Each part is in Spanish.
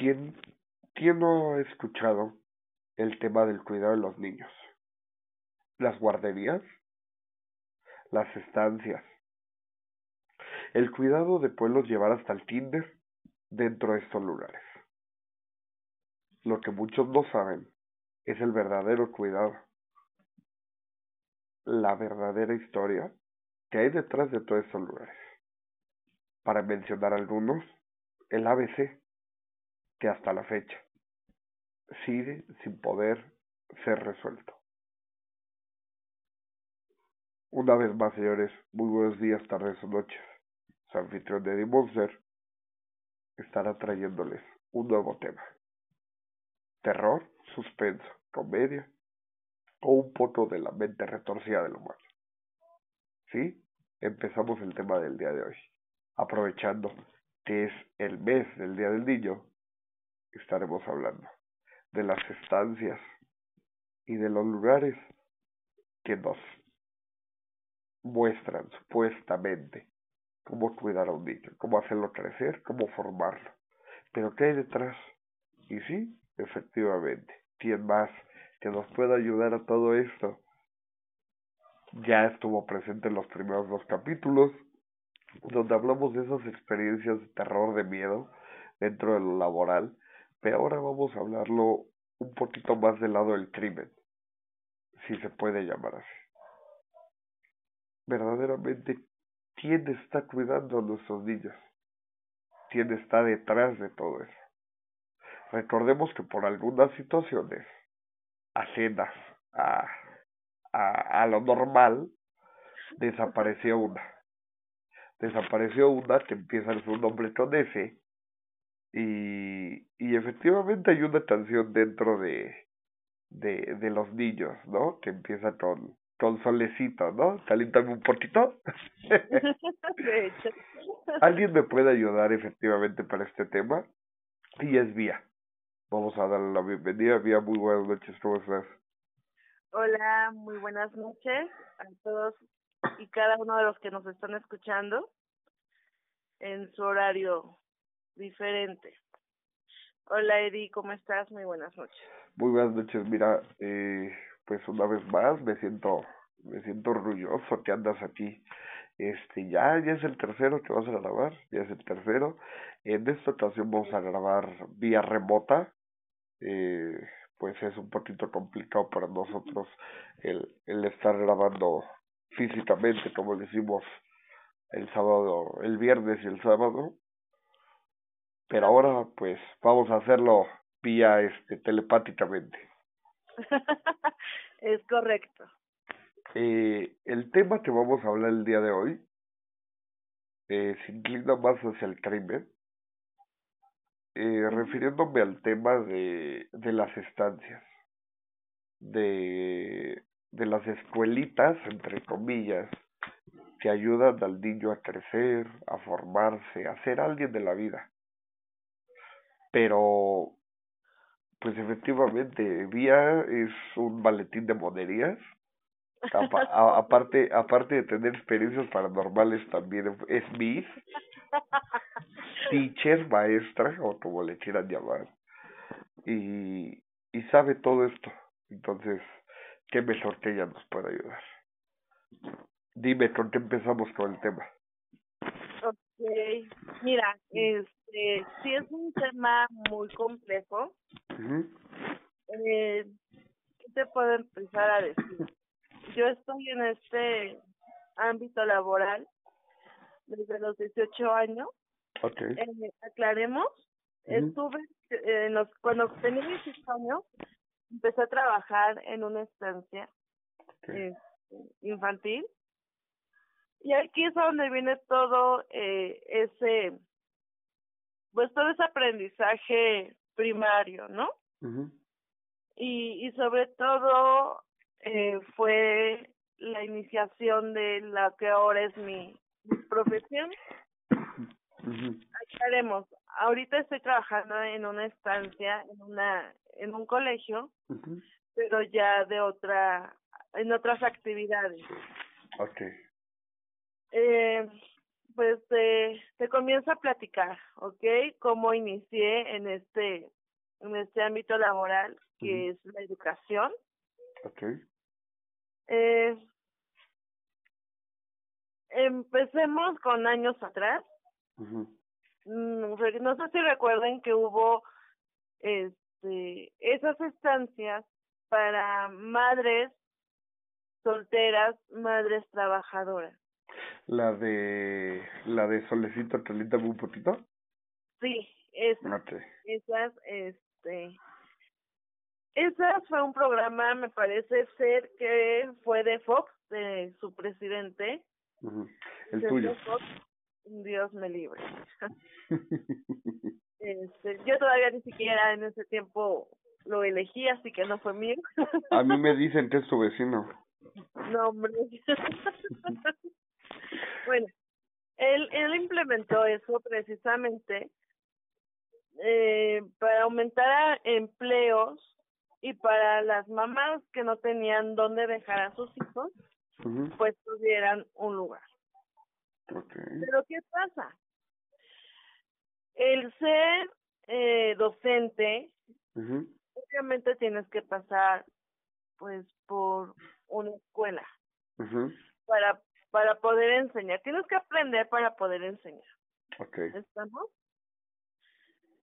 ¿quién, ¿quién no ha escuchado el tema del cuidado de los niños? Las guarderías, las estancias, el cuidado de pueblos llevar hasta el kinder dentro de estos lugares. Lo que muchos no saben es el verdadero cuidado, la verdadera historia que hay detrás de todos estos lugares. Para mencionar algunos, el ABC, que hasta la fecha sigue sin poder ser resuelto. Una vez más, señores, muy buenos días, tardes o noches. Su anfitrión de Monster estará trayéndoles un nuevo tema. Terror, suspenso, comedia o un poco de la mente retorcida del humano. ¿Sí? Empezamos el tema del día de hoy. Aprovechando que es el mes del Día del Niño, estaremos hablando de las estancias y de los lugares que nos muestran supuestamente cómo cuidar a un niño, cómo hacerlo crecer, cómo formarlo. Pero ¿qué hay detrás? Y sí, efectivamente, ¿quién más que nos pueda ayudar a todo esto? Ya estuvo presente en los primeros dos capítulos, donde hablamos de esas experiencias de terror, de miedo dentro de lo laboral, pero ahora vamos a hablarlo un poquito más del lado del crimen, si se puede llamar así. Verdaderamente, ¿quién está cuidando a nuestros niños? ¿Quién está detrás de todo eso? Recordemos que por algunas situaciones ajenas a, a, a lo normal, desapareció una. Desapareció una que empieza su nombre con F y, y efectivamente hay una canción dentro de, de, de los niños, ¿no? Que empieza con, con solecito, ¿no? Calíntame un poquito. de hecho. ¿Alguien me puede ayudar efectivamente para este tema? Y es Vía. Vamos a darle la bienvenida. Vía, muy buenas noches, ¿cómo estás? Hola, muy buenas noches a todos y cada uno de los que nos están escuchando en su horario diferente. Hola Edi, ¿cómo estás? Muy buenas noches. Muy buenas noches, mira, eh, pues una vez más me siento, me siento orgulloso que andas aquí. Este, ya, ya es el tercero que vas a grabar, ya es el tercero. En esta ocasión vamos a grabar vía remota. Eh, pues es un poquito complicado para nosotros el, el estar grabando físicamente, como decimos el sábado, el viernes y el sábado. Pero ahora, pues, vamos a hacerlo vía este telepáticamente. es correcto. Eh, el tema que vamos a hablar el día de hoy eh, se inclina más hacia el crimen, eh, refiriéndome al tema de, de las estancias, de, de las escuelitas, entre comillas, que ayudan al niño a crecer, a formarse, a ser alguien de la vida. Pero, pues efectivamente, Vía es un maletín de monerías. Aparte, aparte de tener experiencias paranormales, también es Miss, teacher, maestra, o como le quieran llamar. Y, y sabe todo esto. Entonces, qué que ella nos pueda ayudar. Dime, ¿con qué empezamos con el tema? Okay. Mira, este, sí es un tema muy complejo. Eh, ¿Qué te puedo empezar a decir? Yo estoy en este ámbito laboral desde los 18 años. Ok. Eh, aclaremos, estuve eh, en los, cuando tenía 18 años, empecé a trabajar en una estancia eh, infantil. Y aquí es donde viene todo eh, ese, pues todo ese aprendizaje primario, ¿no? Y, y sobre todo eh, fue la iniciación de la que ahora es mi, mi profesión. ujú, Aclaremos, ahorita estoy trabajando en una estancia, en una, en un colegio, pero ya de otra, en otras actividades. Ok. Eh, pues te, te comienzo a platicar, ¿ok? Cómo inicié en este, en este ámbito laboral que es la educación. Ok. Eh, empecemos con años atrás. Re- No sé si recuerden que hubo este, esas estancias para madres solteras, madres trabajadoras. La de la de Solecito Trelita un poquito. Sí, esas, esas, este, esas fue un programa, me parece ser que fue de Fox, de su presidente. Ujú. El tuyo. Fox, Dios me libre. Este, yo todavía ni siquiera en ese tiempo lo elegí, así que no fue mío. A mí me dicen que es tu vecino. No, hombre. bueno, él, él implementó eso precisamente eh, para aumentar empleos y para las mamás que no tenían dónde dejar a sus hijos, pues tuvieran un lugar. Ok. Pero ¿qué pasa? El ser eh, docente, obviamente tienes que pasar pues por una escuela Ujú. para para poder enseñar. Tienes que aprender para poder enseñar. Ok. ¿Estamos?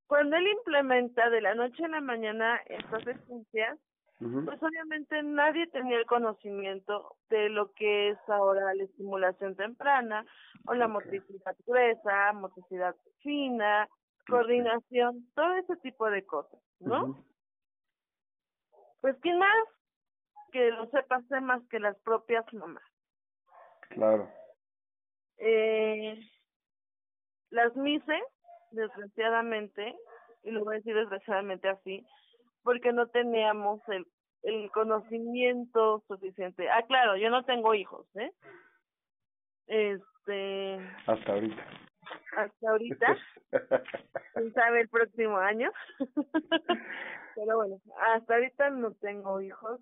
Cuando él implementa de la noche a la mañana estas estancias, Ujú. pues obviamente nadie tenía el conocimiento de lo que es ahora la estimulación temprana o la Ok. motricidad gruesa, motricidad fina, coordinación, todo ese tipo de cosas, ¿no? Pues quién más que lo sepa hacer más que las propias mamás. Claro. Eh, las MICE, desgraciadamente, y lo voy a decir desgraciadamente así, porque no teníamos el, el conocimiento suficiente. Ah, claro, yo no tengo hijos, ¿eh? Este, Hasta ahorita. hasta ahorita, quién sabe el próximo año. Pero bueno, hasta ahorita no tengo hijos.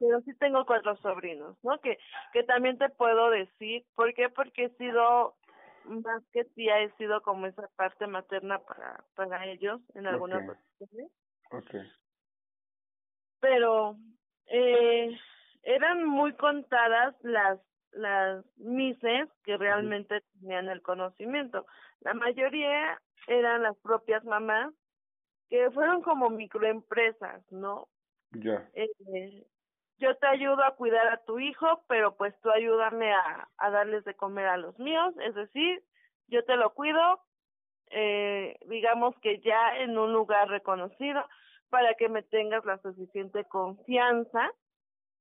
Pero sí tengo cuatro sobrinos, ¿no? Que, que también te puedo decir, ¿por qué? Porque he sido, más que tía, he sido como esa parte materna para, para ellos en algunas ocasiones. ok. Pero eh, eran muy contadas las las mises que realmente tenían el conocimiento. La mayoría eran las propias mamás que fueron como microempresas, ¿no? Ya. eh, yo te ayudo a cuidar a tu hijo, pero pues tú ayúdame a, a darles de comer a los míos, es decir, yo te lo cuido, eh, digamos que ya en un lugar reconocido, para que me tengas la suficiente confianza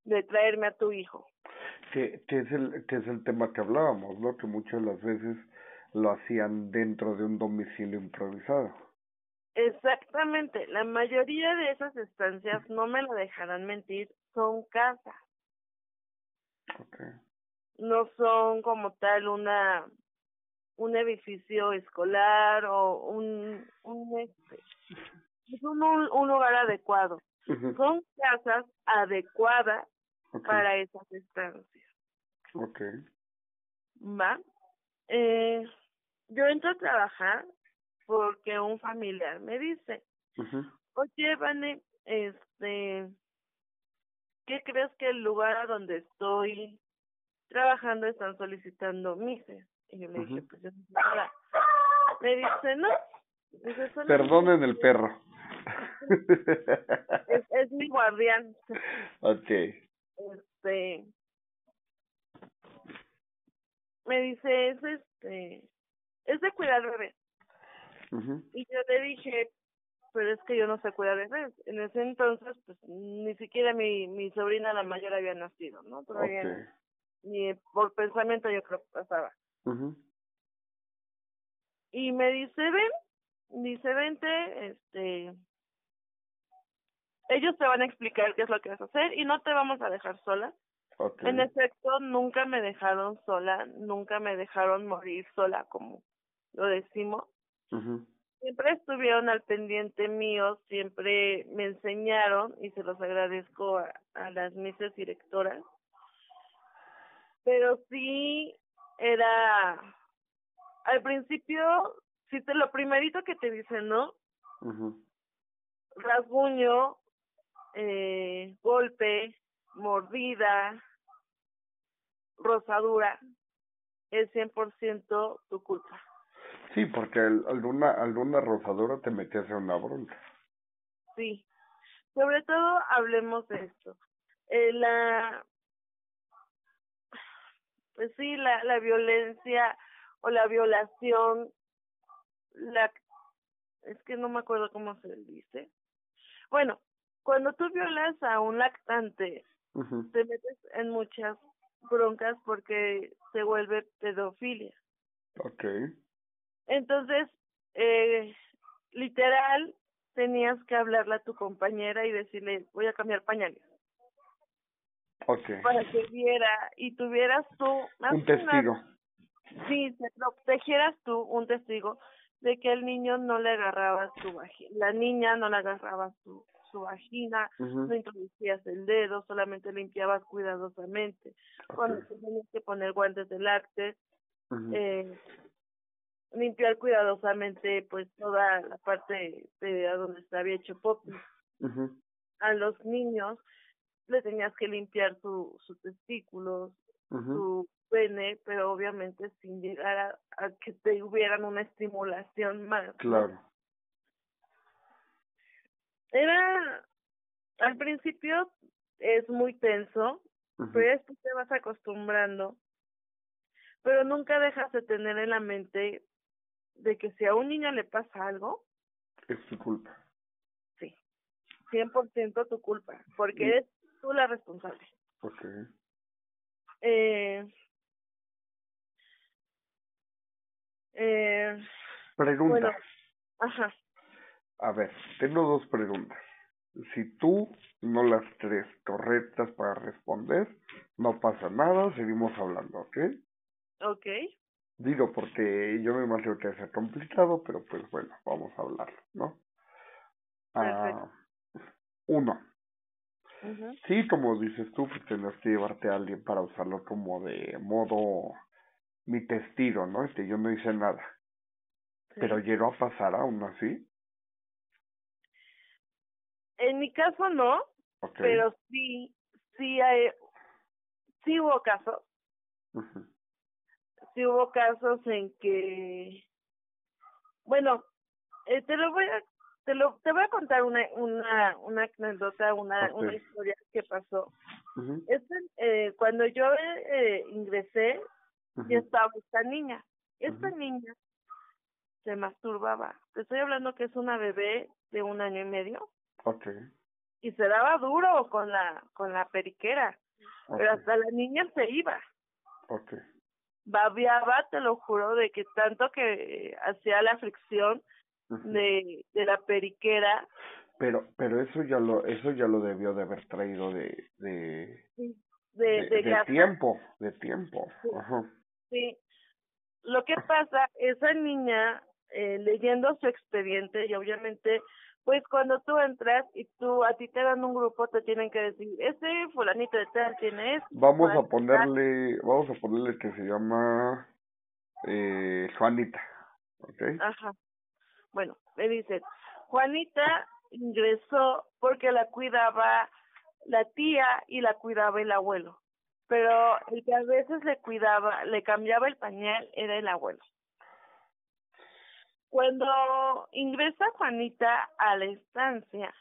de traerme a tu hijo. Que, que, es el, que es el tema que hablábamos, ¿no? Que muchas de las veces lo hacían dentro de un domicilio improvisado. Exactamente, la mayoría de esas estancias, no me lo dejarán mentir, son casas, Ok. no son como tal una un edificio escolar o un un este es un, un, un lugar adecuado. Son casas adecuadas para esas estancias, Ok. ¿va? Eh, yo entro a trabajar porque un familiar me dice, Ujú. oye, Vane, este, ¿qué crees que el lugar a donde estoy trabajando están solicitando mises? Y yo le dije, pues yo nada. Me dice, no. Dice, "Solamente Perdonen el perro. Es, es mi guardián. ok. Este, me dice, es este, es de cuidar bebés. Y yo le dije, pero es que yo no sé cuidar bebés. En ese entonces, pues ni siquiera mi, mi sobrina la mayor había nacido, ¿no? Todavía ni por pensamiento yo creo que pasaba. Y me dice, ven, dice, vente, este, ellos te van a explicar qué es lo que vas a hacer y no te vamos a dejar sola. En efecto, nunca me dejaron sola, nunca me dejaron morir sola, como lo decimos. Ujú. Siempre estuvieron al pendiente mío, siempre me enseñaron y se los agradezco a, a las misas directoras. Pero sí era, al principio, si te lo primerito que te dicen, ¿no? Rasguño, eh, golpe, mordida, rosadura, es 100% tu culpa. Sí, porque alguna, alguna rosadura te metías en una bronca. Sí. Sobre todo hablemos de esto. Eh, la pues sí, la, la violencia o la violación, la es que no me acuerdo cómo se dice. Bueno, cuando tú violas a un lactante, te metes en muchas broncas porque se vuelve pedofilia. Okay. Entonces, eh, literal, tenías que hablarle a tu compañera y decirle, voy a cambiar pañales. Okay. Para que viera y tuvieras tú... Un testigo. sí, te protegieras tú, un testigo, de que el niño no le agarraba su vagina, la niña no le agarraba su, su vagina, no introducías el dedo, solamente limpiabas cuidadosamente. Cuando tenías que poner guantes de lácteos, eh, limpiar cuidadosamente pues toda la parte de donde se había hecho pop. A los niños le tenías que limpiar su, sus testículos, su pene, pero obviamente sin llegar a, que te hubieran una estimulación más. Claro. Era, al principio es muy tenso, pero después te vas acostumbrando, pero nunca dejas de tener en la mente de que si a un niño le pasa algo, es tu culpa. Sí, 100% tu culpa, porque eres tú la responsable. Okay. Eh, eh, Pregunta. ajá. A ver, tengo dos preguntas. Si tú no las tres correctas para responder, no pasa nada, seguimos hablando, ¿ok? Ok. Digo, porque yo me imagino que es complicado, pero pues bueno, vamos a hablarlo, ¿no? Ah, uno. Sí, como dices tú, pues tendrás que llevarte a alguien para usarlo como de modo mi testigo, ¿no? Este, yo no hice nada. Pero llegó a pasar aún así. En mi caso no, pero sí, sí hay, sí hubo casos. Sí hubo casos en que, bueno, eh, te lo voy a, te lo, te voy a contar una, una, una anécdota, una, una historia que pasó. este, eh, cuando yo eh, ingresé, ya estaba esta niña. Esta niña se masturbaba. Te estoy hablando que es una bebé de un año y medio. Okay. Y se daba duro con la con la periquera. Pero hasta la niña se iba. Okay. Babiaba, te lo juro, de que tanto que hacía la fricción de, de la periquera. Pero pero eso ya lo eso ya lo debió de haber traído de de de, de, tiempo, de tiempo. Ajá. Sí. Lo que pasa, esa niña eh, leyendo su expediente y obviamente pues cuando tú entras y tú a ti te dan un grupo te tienen que decir ese fulanito de tal quién es vamos a ponerle vamos a ponerle que se llama eh, Juanita ¿okay? ajá. Bueno me dice Juanita ingresó porque la cuidaba la tía y la cuidaba el abuelo pero el que a veces le cuidaba le cambiaba el pañal era el abuelo cuando ingresa Juanita a la estancia,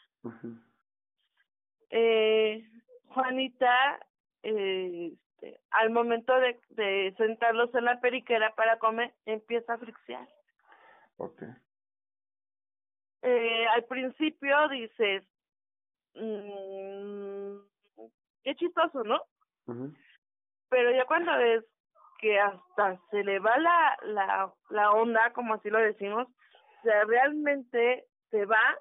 eh, Juanita, eh, este, al momento de, de sentarlos en la periquera para comer, empieza a friccionar. Okay. Eh, al principio dices, mmm, qué chistoso, ¿no? Pero ya cuando ves que hasta se le va la, la, la onda, como así lo decimos, o sea, realmente se va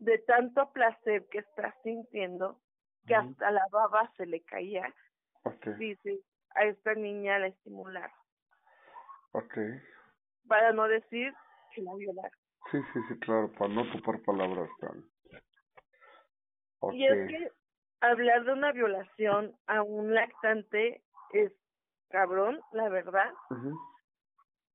de tanto placer que estás sintiendo que hasta la baba se le caía. Okay. Dice, a esta niña la estimularon. Okay. Para no decir que la violaron. Sí, sí, sí, claro, para no ocupar palabras tan. Y es que hablar de una violación a un lactante es cabrón, la verdad.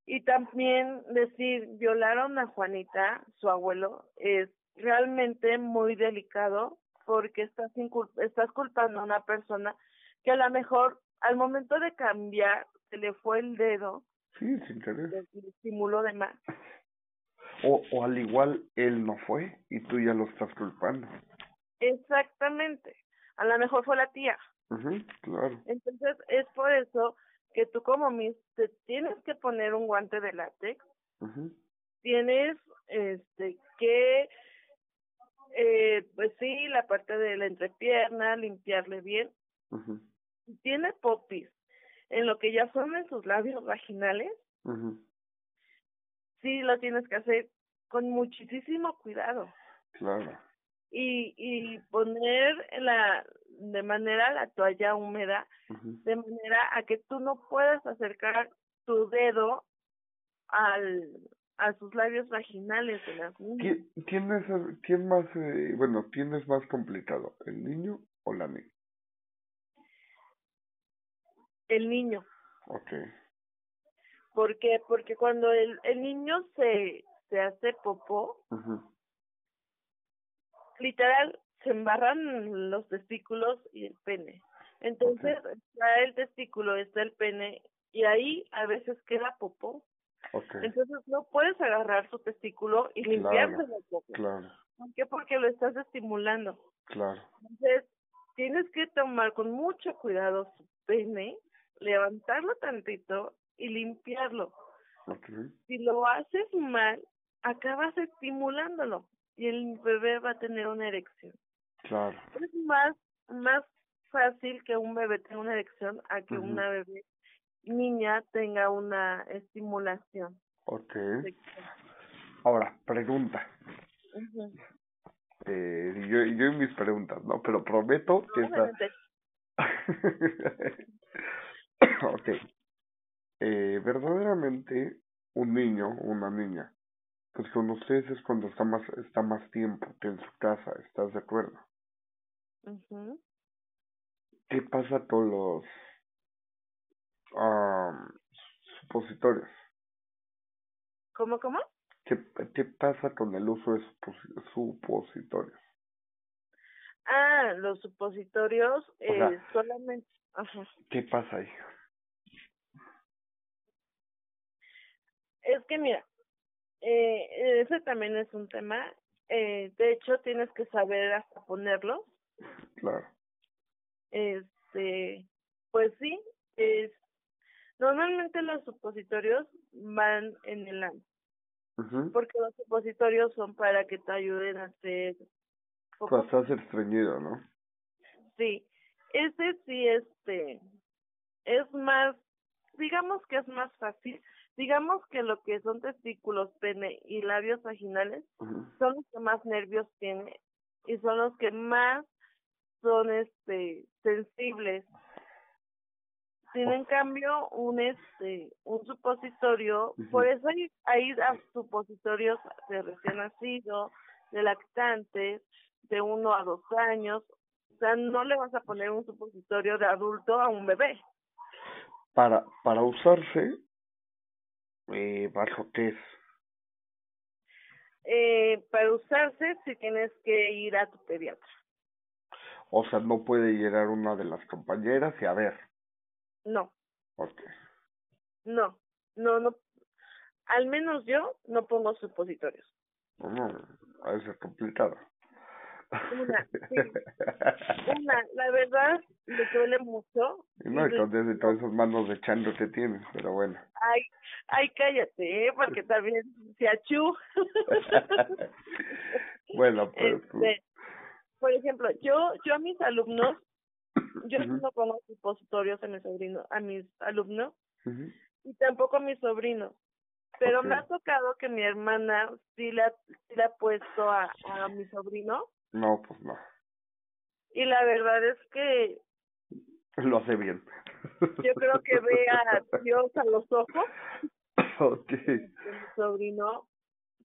Y también decir, violaron a Juanita, su abuelo, es realmente muy delicado porque estás, estás culpando a una persona que a lo mejor al momento de cambiar se le fue el dedo. Sí, sin querer. estimuló de más. O, o al igual él no fue y tú ya lo estás culpando. Exactamente. A lo mejor fue la tía. Claro. Entonces es por eso que tú como mis te tienes que poner un guante de látex. Tienes este que eh, pues sí, la parte de la entrepierna, limpiarle bien. Tiene popis en lo que ya son en sus labios vaginales. Sí, lo tienes que hacer con muchísimo cuidado. Claro. Y, y poner la de manera la toalla húmeda, de manera a que tú no puedas acercar tu dedo al a sus labios vaginales de las niñas. ¿Quién, es, quién más, eh, bueno, quién es más complicado, el niño o la niña? El niño. Okay. ¿Por qué? Porque cuando el, el niño se, se hace popó, literal, se embarran los testículos y el pene. Entonces, está el testículo, está el pene, y ahí a veces queda popó. Entonces no puedes agarrar su testículo y limpiarse Claro. ¿Por qué? Porque lo estás estimulando. Claro. Entonces tienes que tomar con mucho cuidado su pene, levantarlo tantito y limpiarlo. Si lo haces mal, acabas estimulándolo y el bebé va a tener una erección. Claro. Es más más fácil que un bebé tenga una erección a que una bebé niña tenga una estimulación. Ok. Ahora, pregunta. eh, yo, yo en mis preguntas, ¿no? Pero prometo que esta... ok. Eh, verdaderamente, un niño o una niña, pues con ustedes es cuando está más, está más tiempo que en su casa, ¿estás de acuerdo? ¿Qué pasa con los supositorios. ¿Cómo, cómo? ¿Qué, ¿Qué pasa con el uso de supositorios? Ah, los supositorios eh, solamente... Ajá. ¿Qué pasa ahí? Es que mira, eh, ese también es un tema. Eh, de hecho, tienes que saber hasta ponerlos. Claro. Este, pues sí, es Normalmente los supositorios van en el ano. Porque los supositorios son para que te ayuden a hacer... Cuando estás estreñido, ¿no? Sí. Ese sí, este... Es más... Digamos que es más fácil. Digamos que lo que son testículos, pene y labios vaginales son los que más nervios tiene y son los que más son este sensibles tiene en cambio un este un supositorio, por eso hay, hay supositorios de recién nacido, de lactantes, de uno a dos años, o sea, no le vas a poner un supositorio de adulto a un bebé. Para, para usarse, eh, ¿bajo qué es? Eh, para usarse, si tienes que ir a tu pediatra. O sea, no puede llegar una de las compañeras y a ver, no. Okay. No, no, no. Al menos yo no pongo supositorios. No, no, a veces es complicado. Una, sí. Una, la verdad, me duele mucho. Y no, y con todas esas manos de chango que tienes, pero bueno. Ay, ay, cállate, ¿eh? porque también se achú. bueno, pues... Este, por ejemplo, yo, yo a mis alumnos yo no pongo supositorios a mis sobrinos, a mis alumnos, y tampoco a mis sobrinos. Pero me ha tocado que mi hermana sí le ha, le ha puesto a, a mi sobrino. No, pues no. Y la verdad es que... Lo hace bien. Yo creo que ve a Dios a los ojos. Ok. mi sobrino.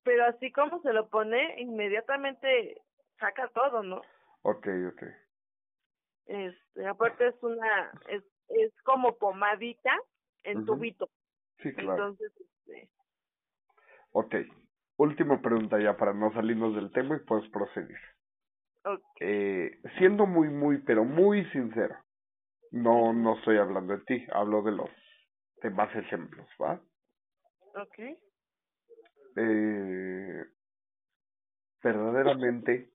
Pero así como se lo pone, inmediatamente saca todo, ¿no? Ok, ok. Este, aparte es una, es es como pomadita en tubito. Sí, claro. Entonces, este, Ok. Última pregunta ya para no salirnos del tema y puedes proseguir. ok, Eh, siendo muy, muy, pero muy sincero, no, no estoy hablando de ti, hablo de los demás ejemplos, ¿va? ok. Eh, verdaderamente,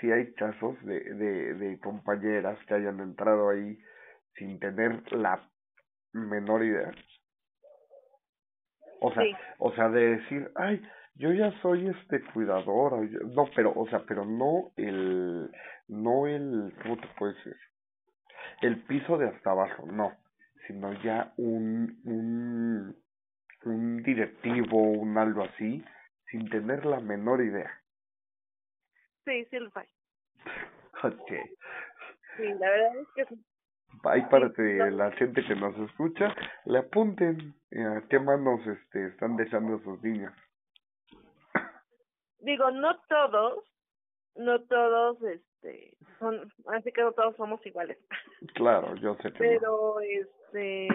si hay casos de, de, de compañeras que hayan entrado ahí sin tener la menor idea. O sea, Sí. o sea, de decir, ay, yo ya soy este cuidadora, no, pero, o sea, pero no el, no el, ¿cómo te puedo decir? El piso de hasta abajo, no, sino ya un, un, un directivo, un algo así, sin tener la menor idea. Sí, sí los hay. Ok. Sí, la verdad es que sí. Ahí para que la gente que nos escucha le apunten eh, a qué manos este, están dejando sus niños. Digo, no todos, no todos, este, son, así que no todos somos iguales. Claro, yo sé que no. pero este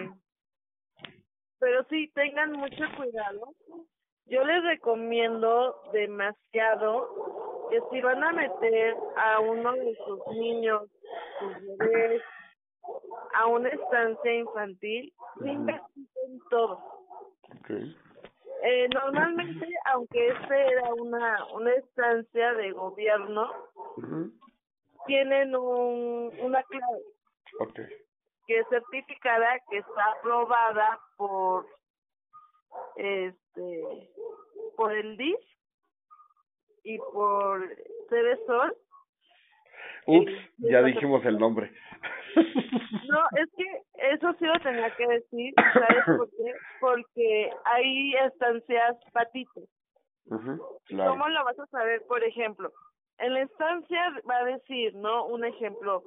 pero sí tengan mucho cuidado yo les recomiendo demasiado que si van a meter a uno de sus niños sus bebés a una estancia infantil Ujú. investiguen todo Okay. eh, normalmente aunque este era una una estancia de gobierno tienen un una clave Okay. que es certificada, que está aprobada por este por el DIF y por Cedesol. Ups, ya dijimos el nombre. No, es que eso sí lo tenía que decir, ¿sabes por qué? Porque hay estancias patitos. Claro. ¿Cómo lo vas a saber? Por ejemplo, en la estancia va a decir, ¿no? Un ejemplo,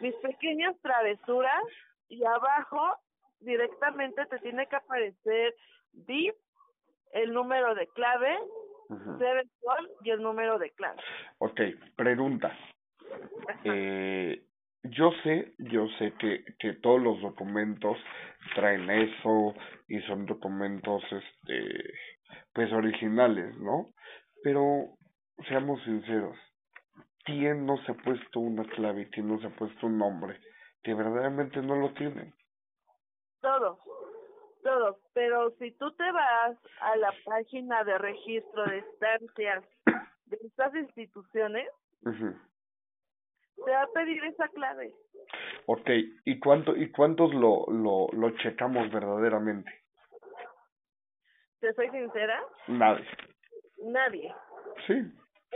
mis pequeñas travesuras y abajo directamente te tiene que aparecer DIP, el número de clave, Ujú. Sol y el número de clave. Ok, pregunta. Eh, yo sé, yo sé que, que todos los documentos traen eso y son documentos, este, pues originales, ¿no? Pero seamos sinceros, ¿quién no se ha puesto una clave y quién no se ha puesto un nombre que verdaderamente no lo tienen? Todos, todos. Pero si tú te vas a la página de registro de estancias de estas instituciones, Ujú. te va a pedir esa clave. Ok, ¿y cuánto y cuántos lo, lo, lo checamos verdaderamente? Te soy sincera, Nadie. nadie. Sí,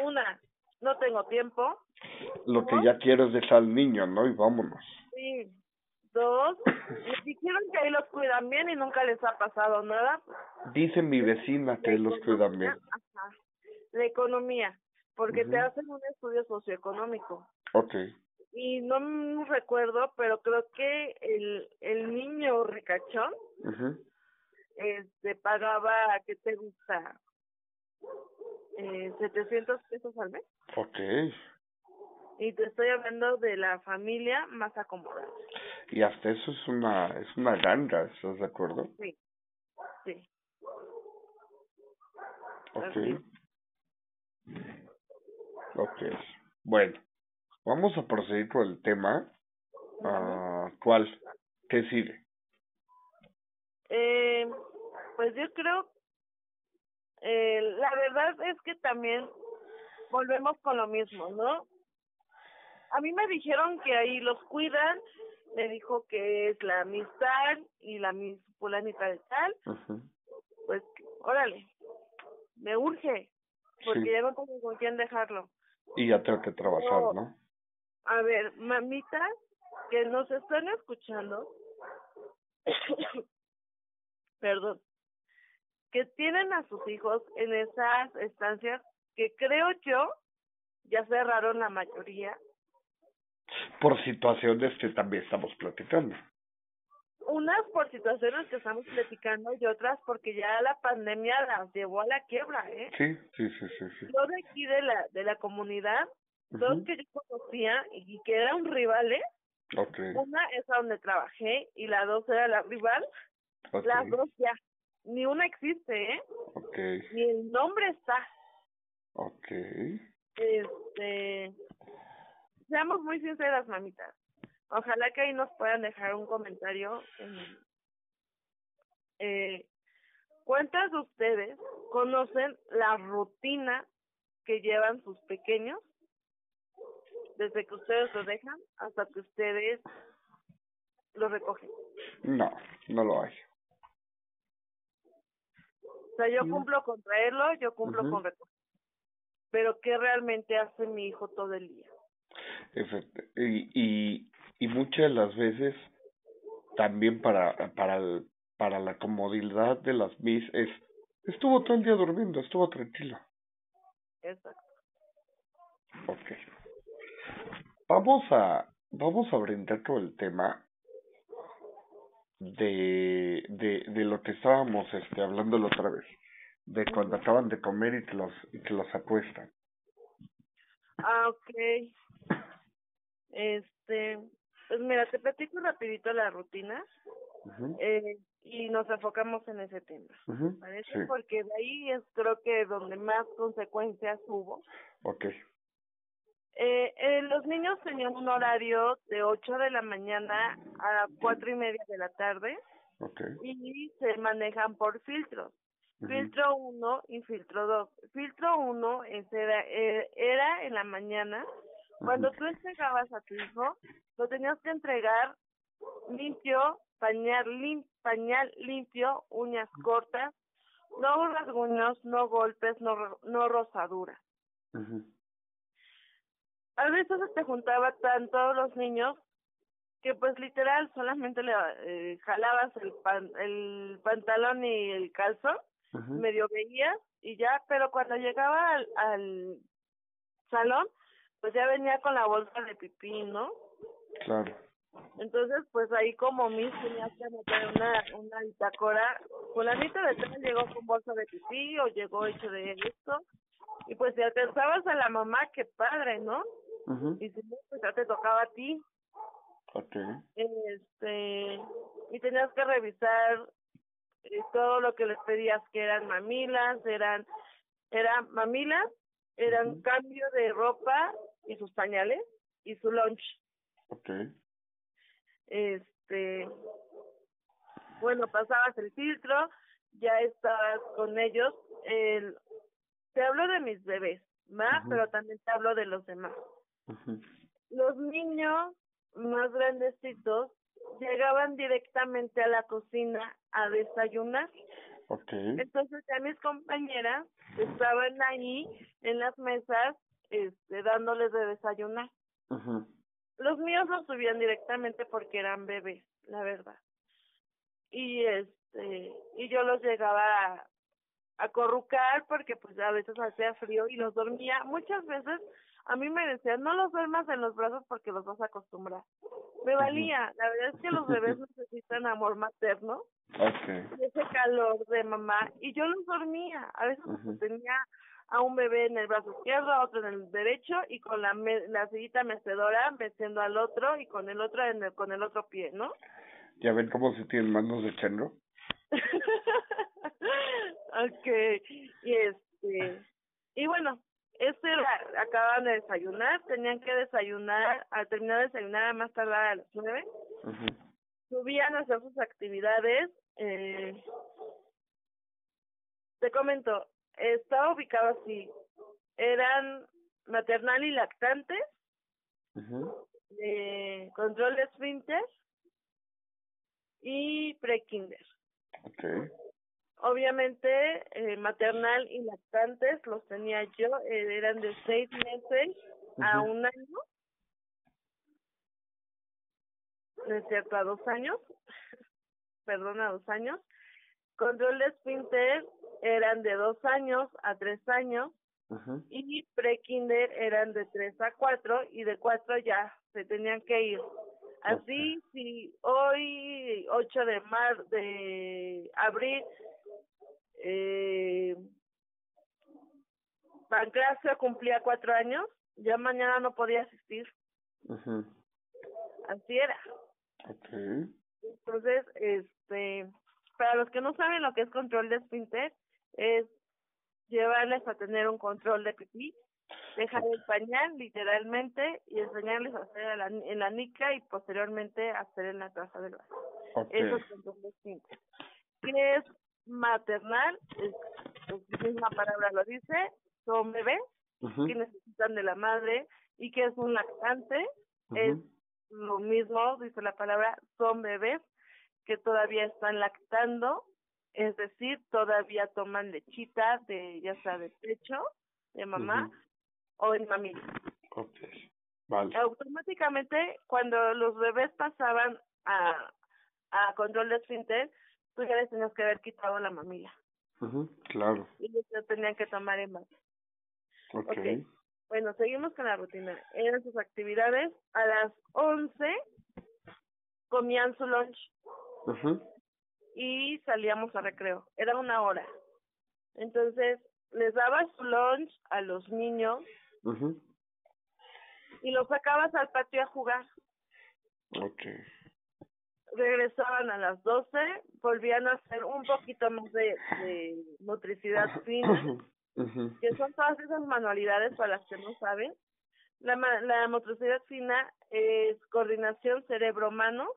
Una, no tengo tiempo. lo que ya quiero es dejar al niño, ¿no? Y vámonos. Sí. Dos, dijeron que ahí los cuidan bien y nunca les ha pasado nada. Dice mi vecina que los cuidan bien. Ajá. La economía, porque te hacen un estudio socioeconómico. Ok. Y no recuerdo, pero creo que el, el niño ricachón Ujú. este pagaba, ¿qué te gusta? Eh, 700 pesos al mes. Ok. Y te estoy hablando de la familia más acomodada. Y hasta eso es una, es una ganga, ¿estás de acuerdo? Sí, sí. Ok. Así Ok. Bueno, vamos a proseguir con el tema. Ah, ¿Cuál? ¿Qué sigue? Eh, pues yo creo, eh, la verdad es que también volvemos con lo mismo, ¿no? A mí me dijeron que ahí los cuidan, me dijo que es la amistad y la mis fulanita de tal, pues órale, me urge, porque Sí. ya no tengo con quién dejarlo. Y ya tengo que trabajar. ¿no? A ver, mamitas que nos están escuchando, perdón, que tienen a sus hijos en esas estancias que creo yo ya cerraron la mayoría. Por situaciones que también estamos platicando. Unas por situaciones que estamos platicando y otras porque ya la pandemia las llevó a la quiebra, ¿eh? Sí, sí, sí, sí, sí. Yo de aquí de la de la comunidad, dos que yo conocía y que eran rivales, Okay. Una es a donde trabajé y la dos era la rival. Okay. Las dos ya, ni una existe, ¿eh? Okay. Ni el nombre está. Okay. Este, seamos muy sinceras, mamitas. Ojalá que ahí nos puedan dejar un comentario. En, eh, ¿Cuántas de ustedes conocen la rutina que llevan sus pequeños desde que ustedes los dejan hasta que ustedes los recogen? No, no lo hay. O sea, yo Mm. cumplo con traerlo, yo cumplo con recoger. Pero ¿qué realmente hace mi hijo todo el día? Efect- y, y, y muchas de las veces también para, para, el- para la comodidad de las mis es, estuvo todo el día durmiendo, estuvo tranquilo. Exacto. Ok. Vamos a, vamos a brindar con el tema de, de, de lo que estábamos este, hablando la otra vez, de cuando acaban de comer y que los, y que los acuestan. Ah, ok. Este, pues mira, te platico rapidito la rutina eh, y nos enfocamos en ese tema. ¿Parece? Sí, Porque de ahí es creo que donde más consecuencias hubo. ok. Eh, eh, los niños tenían un horario de 8 de la mañana a cuatro y media de la tarde Ok. y se manejan por filtros. Filtro 1 y filtro 2. Filtro 1 era, eh, era en la mañana. Cuando tú entregabas a tu hijo, lo tenías que entregar limpio, pañal, lim, pañal limpio, uñas cortas, no rasguños, no golpes, no, no rosaduras. ujú, A veces se te juntaba tanto los niños que pues literal solamente le eh, jalabas el, pan, el pantalón y el calzón medio veías y ya, pero cuando llegaba al, al salón, pues ya venía con la bolsa de pipí, ¿no? Claro. Entonces, pues ahí como mis tenías que anotar una, una bitácora, fulanito de tal llegó con bolsa de pipí o llegó hecho de esto, y pues si alcanzabas a la mamá, qué padre, ¿no? Y si no, pues ya te tocaba a ti, Ok. este, y tenías que revisar eh, todo lo que les pedías, que eran mamilas, eran, eran mamilas, eran cambio de ropa y sus pañales y su lunch. Ok. Este, bueno, pasabas el filtro, ya estabas con ellos. El, te hablo de mis bebés. Ujú. Pero también te hablo de los demás. Los niños más grandecitos llegaban directamente a la cocina a desayunar. Ok. Entonces ya mis compañeras estaban ahí en las mesas este, dándoles de desayunar. Los míos los subían directamente porque eran bebés, la verdad. Y este y yo los llegaba a, a corrucar porque pues a veces hacía frío y los dormía. Muchas veces a mí me decían, no los duermas en los brazos porque los vas a acostumbrar. Me valía, la verdad es que los bebés necesitan amor materno Ok. y ese calor de mamá y yo los dormía. A veces Ujú. tenía a un bebé en el brazo izquierdo, a otro en el derecho y con la me la sillita mecedora meciendo al otro y con el otro en el, con el otro pie, ¿no? ¿Ya ven cómo se tienen manos de chango? okay y este y bueno este era, acababan de desayunar tenían que desayunar al terminar de desayunar a más tardar a las nueve subían a hacer sus actividades eh, te comento estaba ubicado así. Eran maternal y lactantes ujú, eh, control de esfínter y prekinder. Ok. Obviamente, eh, maternal y lactantes los tenía yo, eh, eran de seis meses a un año, no es cierto, a dos años, perdón, a dos años. Control de esfínter eran de dos años a tres años y prekinder eran de tres a cuatro y de cuatro ya se tenían que ir. Así, si hoy, 8 de mar de abril, eh, Pancracio cumplía cuatro años, ya mañana no podía asistir. así era. Okay. Entonces, este, para los que no saben lo que es control de esfínter, es llevarles a tener un control de pipí, dejar el pañal literalmente y enseñarles a hacer en la, en la nica y posteriormente hacer en la taza del baño. Okay. Eso es control esfínter. ¿Qué es maternal? Es, la misma palabra lo dice, son bebés que necesitan de la madre y que es un lactante, es lo mismo, dice la palabra, son bebés que todavía están lactando, es decir, todavía toman lechita de, ya sea de pecho, de mamá, ujú. o en mamila. Okay. Vale. Automáticamente, cuando los bebés pasaban a, a control de esfínter, tú ya les tenías que haber quitado la mamila. Ujú, Claro. Y ellos tenían que tomar en mano. Okay. Bueno, seguimos con la rutina. Eran sus actividades. A las 11 comían su lunch Ujú, y salíamos a recreo. Era una hora. Entonces, les dabas su lunch a los niños y los sacabas al patio a jugar. Okay. Regresaban a las 12, volvían a hacer un poquito más de, de motricidad fina, que son todas esas manualidades para las que no saben. La, la motricidad fina es coordinación cerebro-mano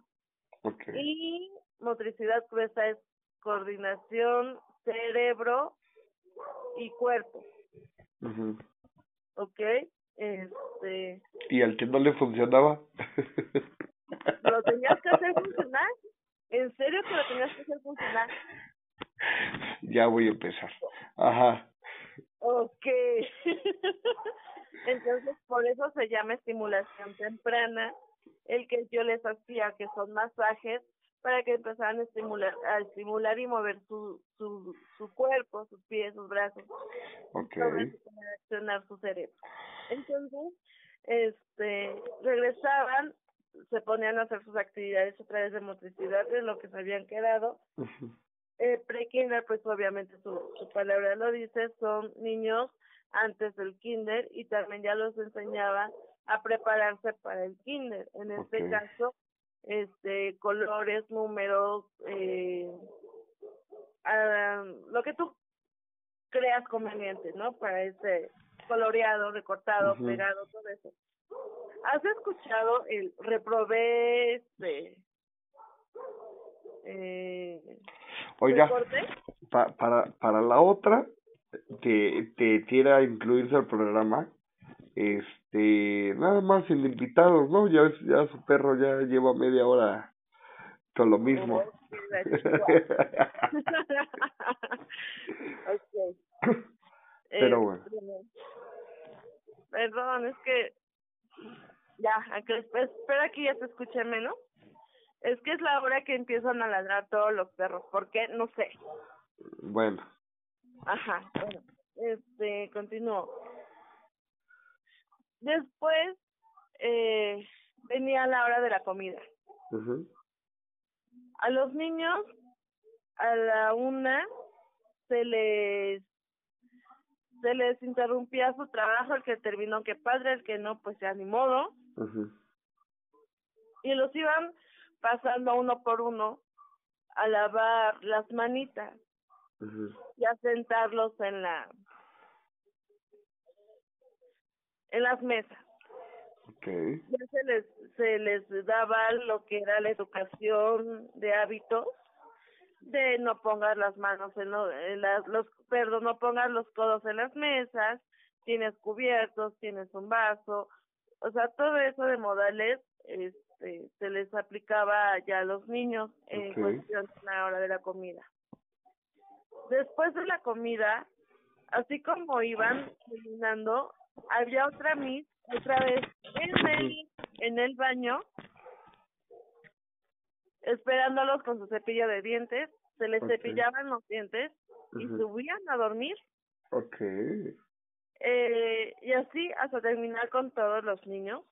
Okay. y motricidad gruesa es coordinación cerebro y cuerpo, Ujú. ¿ok? Este, ¿Y al que no le funcionaba? lo tenías que hacer funcionar, en serio que lo tenías que hacer funcionar, ya voy a empezar. Ajá. ok. Entonces, por eso se llama estimulación temprana, el que yo les hacía, que son masajes, para que empezaran a estimular, a estimular y mover su, su, su cuerpo, sus pies, sus brazos, Okay. para accionar su cerebro. Entonces, este, regresaban, se ponían a hacer sus actividades a través de motricidad de lo que se habían quedado. Eh, pre-kinder, pues obviamente su, su palabra lo dice, son niños antes del kinder y también ya los enseñaba a prepararse para el kinder. En este caso, este, colores, números, eh, ah, lo que tú creas conveniente, ¿no? Para ese coloreado, recortado, pegado, todo eso. ¿Has escuchado el reprobé, este, eh, Oiga, pa- para, para la otra que te quiera incluirse al programa, este, nada más sin invitados, ¿no? Ya, ya su perro ya lleva media hora con lo mismo. Pero bueno. Este, Perdón, es que ya, aunque espera que ya se escuche menos. Es que es la hora que empiezan a ladrar todos los perros. ¿Por qué? No sé. bueno, Ajá, bueno, este, continúo. Después eh, venía la hora de la comida. A los niños, a la una, se les se les interrumpía su trabajo, el que terminó que padre, el que no, pues ya ni modo, y los iban pasando uno por uno a lavar las manitas y a sentarlos en la en las mesas. okay, ya se les se les daba lo que era la educación de hábitos de no pongas las manos en, lo- en las los perdón no pongas los codos en las mesas tienes cubiertos tienes un vaso o sea todo eso de modales este se les aplicaba ya a los niños en cuestión de la hora de la comida. Después de la comida así como iban terminando había otra miss otra vez en el en el baño esperándolos con su cepillo de dientes se les Ok. cepillaban los dientes y subían a dormir. Okay, eh, y así hasta terminar con todos los niños.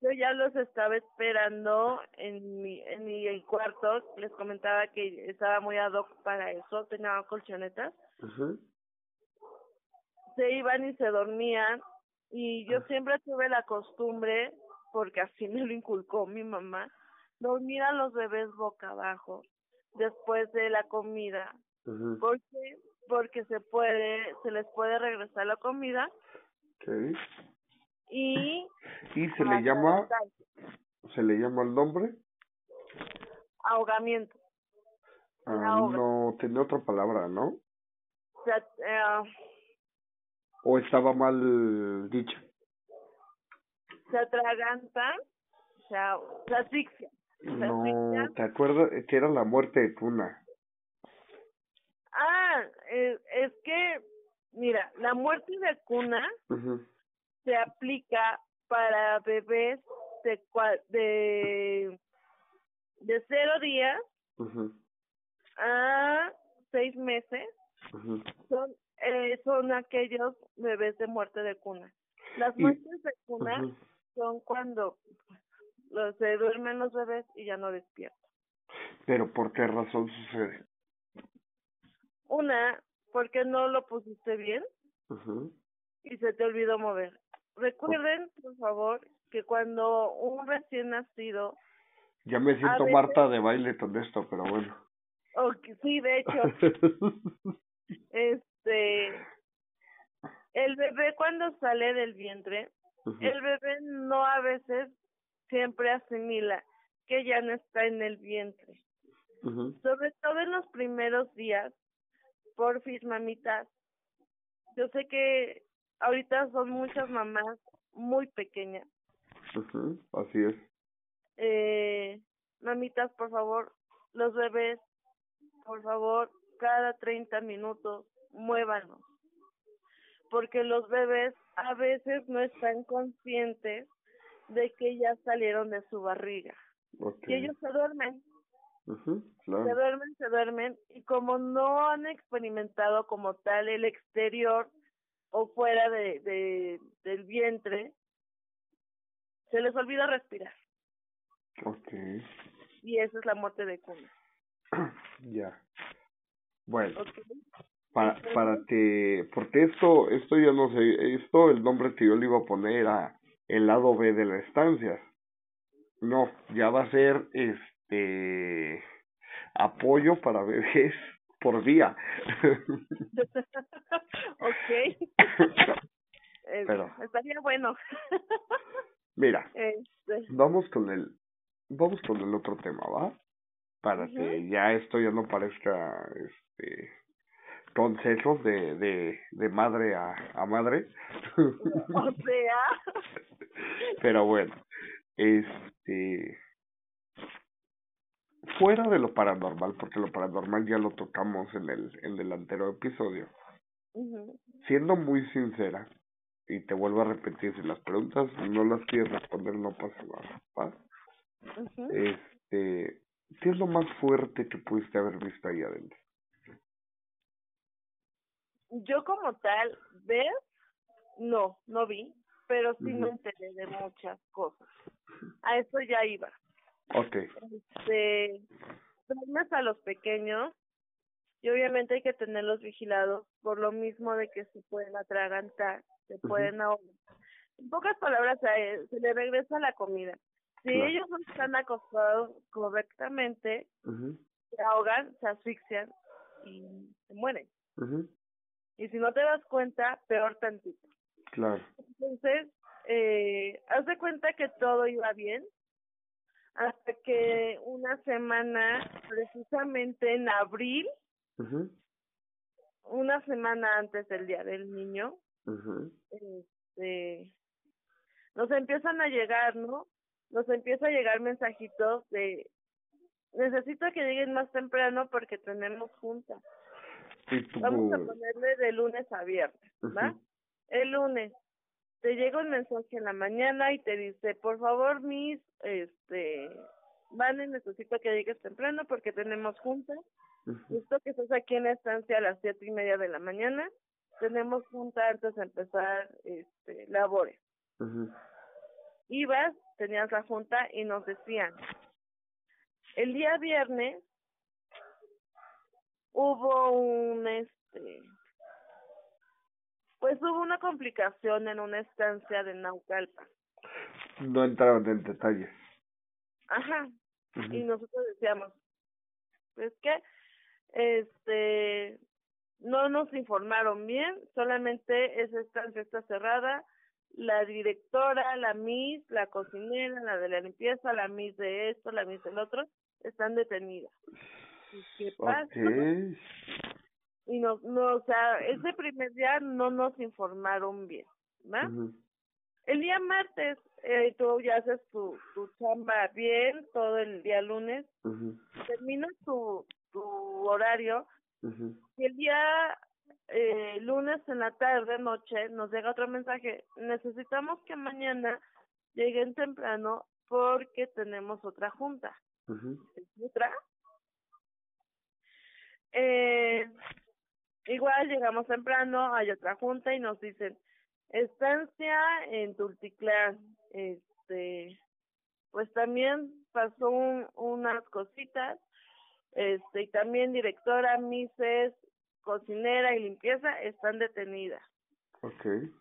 Yo ya los estaba esperando en mi en mi cuarto les comentaba que estaba muy ad hoc para eso tenía colchonetas. Ujú, se iban y se dormían y yo siempre tuve la costumbre porque así me lo inculcó mi mamá, dormir a los bebés boca abajo después de la comida, porque porque se puede se les puede regresar la comida. Okay. y y se le llama se le llama el nombre ahogamiento. Ah, no tiene otra palabra no se, eh, o estaba mal dicha se atragantan o sea se asfixia no te acuerdas que era la muerte de Tuna Ah, es, es que, mira, la muerte de cuna se aplica para bebés de de, de cero días a seis meses. Son eh, son aquellos bebés de muerte de cuna. Las muertes de cuna son cuando los, se duermen los bebés y ya no despiertan. ¿Pero por qué razón sucede? Una, porque no lo pusiste bien y se te olvidó mover. Recuerden, por favor, que cuando un recién nacido... Ya me siento Marta de baile con esto, pero bueno. Okay, sí, de hecho. este, el bebé cuando sale del vientre, el bebé no a veces siempre asimila que ya no está en el vientre. Sobre todo en los primeros días, porfis, mamitas. Yo sé que ahorita son muchas mamás muy pequeñas. así es. Eh, mamitas, por favor, los bebés, por favor, cada 30 minutos, muévanos. Porque los bebés a veces no están conscientes de que ya salieron de su barriga. Y ellos se duermen se duermen, se duermen y como no han experimentado como tal el exterior o fuera de, de del vientre, se les olvida respirar. Okay. Y esa es la muerte de cuna. ya. Bueno. Para, para que, porque esto, esto yo no sé, esto el nombre que yo le iba a poner era el lado B de la estancia. No, ya va a ser este apoyo para bebés por día. ok. Pero, estaría bueno. mira, este. vamos con el vamos con el otro tema, ¿va? Para que ya esto ya no parezca este consejos de, de, de madre a, a madre. o sea. Pero bueno, este fuera de lo paranormal, porque lo paranormal ya lo tocamos en el, en el anterior episodio, siendo muy sincera, y te vuelvo a repetir, si las preguntas no las quieres responder, no pasa nada, Este, ¿qué es lo más fuerte que pudiste haber visto ahí adentro? Yo como tal, ver, no, no vi, pero sí me enteré de muchas cosas. A eso ya iba. Okay. Este, duermes a los pequeños y obviamente hay que tenerlos vigilados por lo mismo de que se pueden atragantar, se pueden ahogar. En pocas palabras, se le regresa la comida. Si ellos no están acostados correctamente, se ahogan, se asfixian y se mueren. Y si no te das cuenta, peor tantito. Claro. Entonces, eh, haz de cuenta que todo iba bien, hasta que una semana, precisamente en abril, una semana antes del Día del Niño, este, nos empiezan a llegar, ¿no? Nos empieza a llegar mensajitos de, necesito que lleguen más temprano porque tenemos Vamos a ponerle de lunes a viernes, ¿va? El lunes, te llega un mensaje en la mañana y te dice, por favor, mis, este, Vale, necesito que llegues temprano porque tenemos juntas. Justo que estás aquí en la estancia a las siete y media de la mañana. Tenemos junta antes de empezar este, labores. Ibas, tenías la junta y nos decían, el día viernes hubo un, este, pues hubo una complicación en una estancia de Naucalpan. No entraron en detalles. Ajá. Y nosotros decíamos, pues que, este, no nos informaron bien, solamente esa estancia está cerrada, la directora, la Miss, la cocinera, la de la limpieza, la Miss de esto, la Miss del otro, están detenidas. Qué pasa? Y no, no, o sea, ese primer día no nos informaron bien, ¿no? El día martes, eh, tú ya haces tu, tu chamba bien, todo el día lunes, terminas tu, tu horario, y el día eh, lunes en la tarde, noche, nos llega otro mensaje, necesitamos que mañana lleguen temprano porque tenemos otra junta. ¿Otra? Eh, igual llegamos temprano, hay otra junta y nos dicen, estancia en Tulticlán, este, pues también pasó un, unas cositas, este, y también directora, Mises, cocinera y limpieza están detenidas. Okay.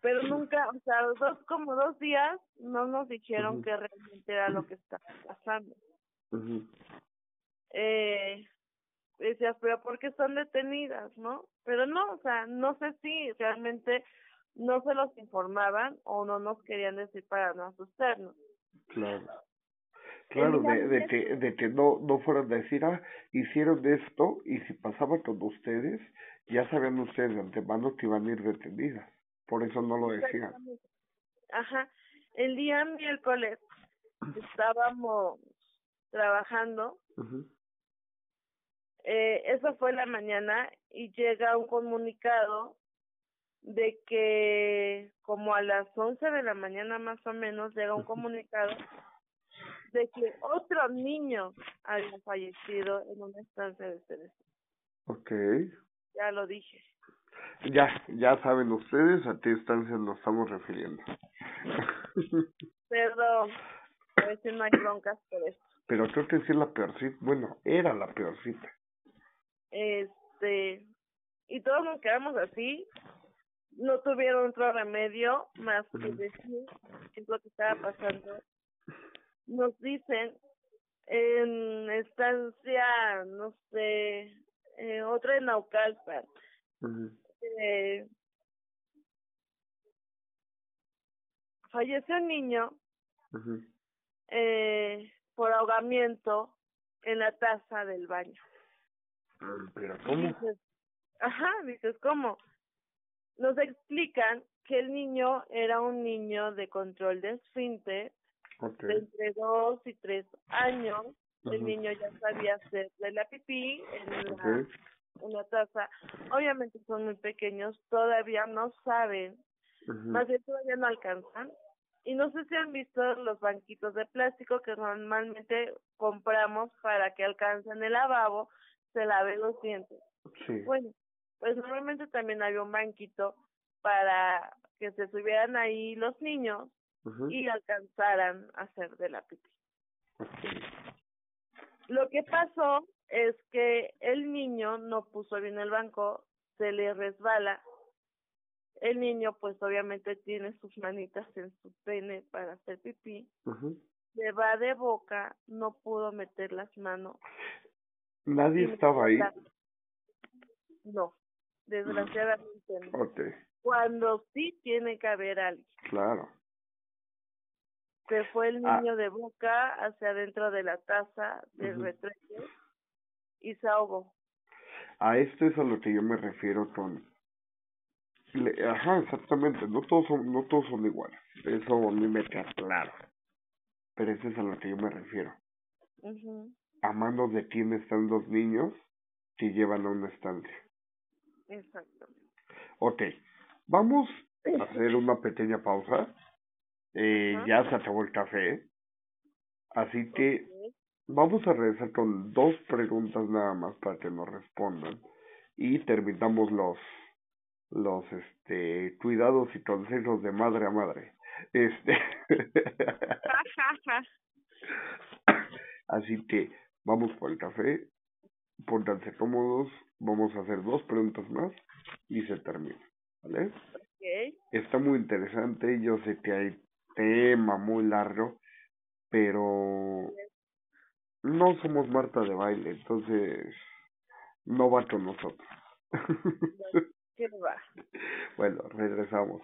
Pero nunca, o sea, dos como dos días no nos dijeron que realmente era lo que estaba pasando. Eh, decías, pero ¿por qué están detenidas, no? Pero no, o sea, no sé si realmente no se los informaban o no nos querían decir para no asustarnos. Claro. Claro, de, de, que, de que no, no fueran a decir, ah, hicieron esto y si pasaba con ustedes, ya sabían ustedes de antemano que iban a ir detenidas. Por eso no lo decían. Ajá. El día miércoles estábamos trabajando. Eh, eso fue la mañana y llega un comunicado de que como a las 11 de la mañana más o menos llega un comunicado de que otro niño había fallecido en una estancia de CDC. Ok. Ya lo dije. Ya, ya saben ustedes a qué estancia nos estamos refiriendo. Perdón, a veces no hay broncas por esto. Pero creo que sí es la peorcita, bueno, era la peorcita. Este, y todos nos quedamos así, no tuvieron otro remedio más que decir qué es lo que estaba pasando. Nos dicen en estancia, no sé, eh, otra en Naucalpan, eh, falleció un niño eh, por ahogamiento en la taza del baño. ¿Pero cómo? ajá, dices, ¿cómo? Nos explican que el niño era un niño de control de esfínter de entre dos y tres años. El niño ya sabía hacer de la pipí en una taza. Obviamente son muy pequeños, todavía no saben, más bien todavía no alcanzan. Y no sé si han visto los banquitos de plástico que normalmente compramos para que alcancen el lavabo, se laven los dientes. Bueno, pues normalmente también había un banquito para que se subieran ahí los niños y alcanzaran a hacer de la pipí. Lo que pasó es que el niño no puso bien el banco, se le resbala. El niño pues obviamente tiene sus manitas en su pene para hacer pipí. Se va de boca, no pudo meter las manos. ¿Nadie estaba ahí? No, desgraciadamente no. Okay. Cuando sí tiene que haber alguien. Claro. Se fue el ah. niño de boca hacia adentro de la taza del uh y se ahogó. A esto es a lo que yo me refiero con... Ajá, exactamente, no todos son, no todos son iguales, eso a mí me queda claro, pero eso es a lo que yo me refiero. A manos de quién están los niños que llevan a una estancia. Exactamente. Ok, vamos a hacer una pequeña pausa eh, ya se acabó el café. Así que vamos a regresar con dos preguntas nada más para que nos respondan. Y terminamos los los este cuidados y consejos de madre a madre. Este Así que vamos por el café, pórtanse cómodos, vamos a hacer dos preguntas más y se termina, ¿vale? Está muy interesante, yo sé que hay tema muy largo, pero no somos Marta de baile, entonces no va con nosotros. Bueno, regresamos.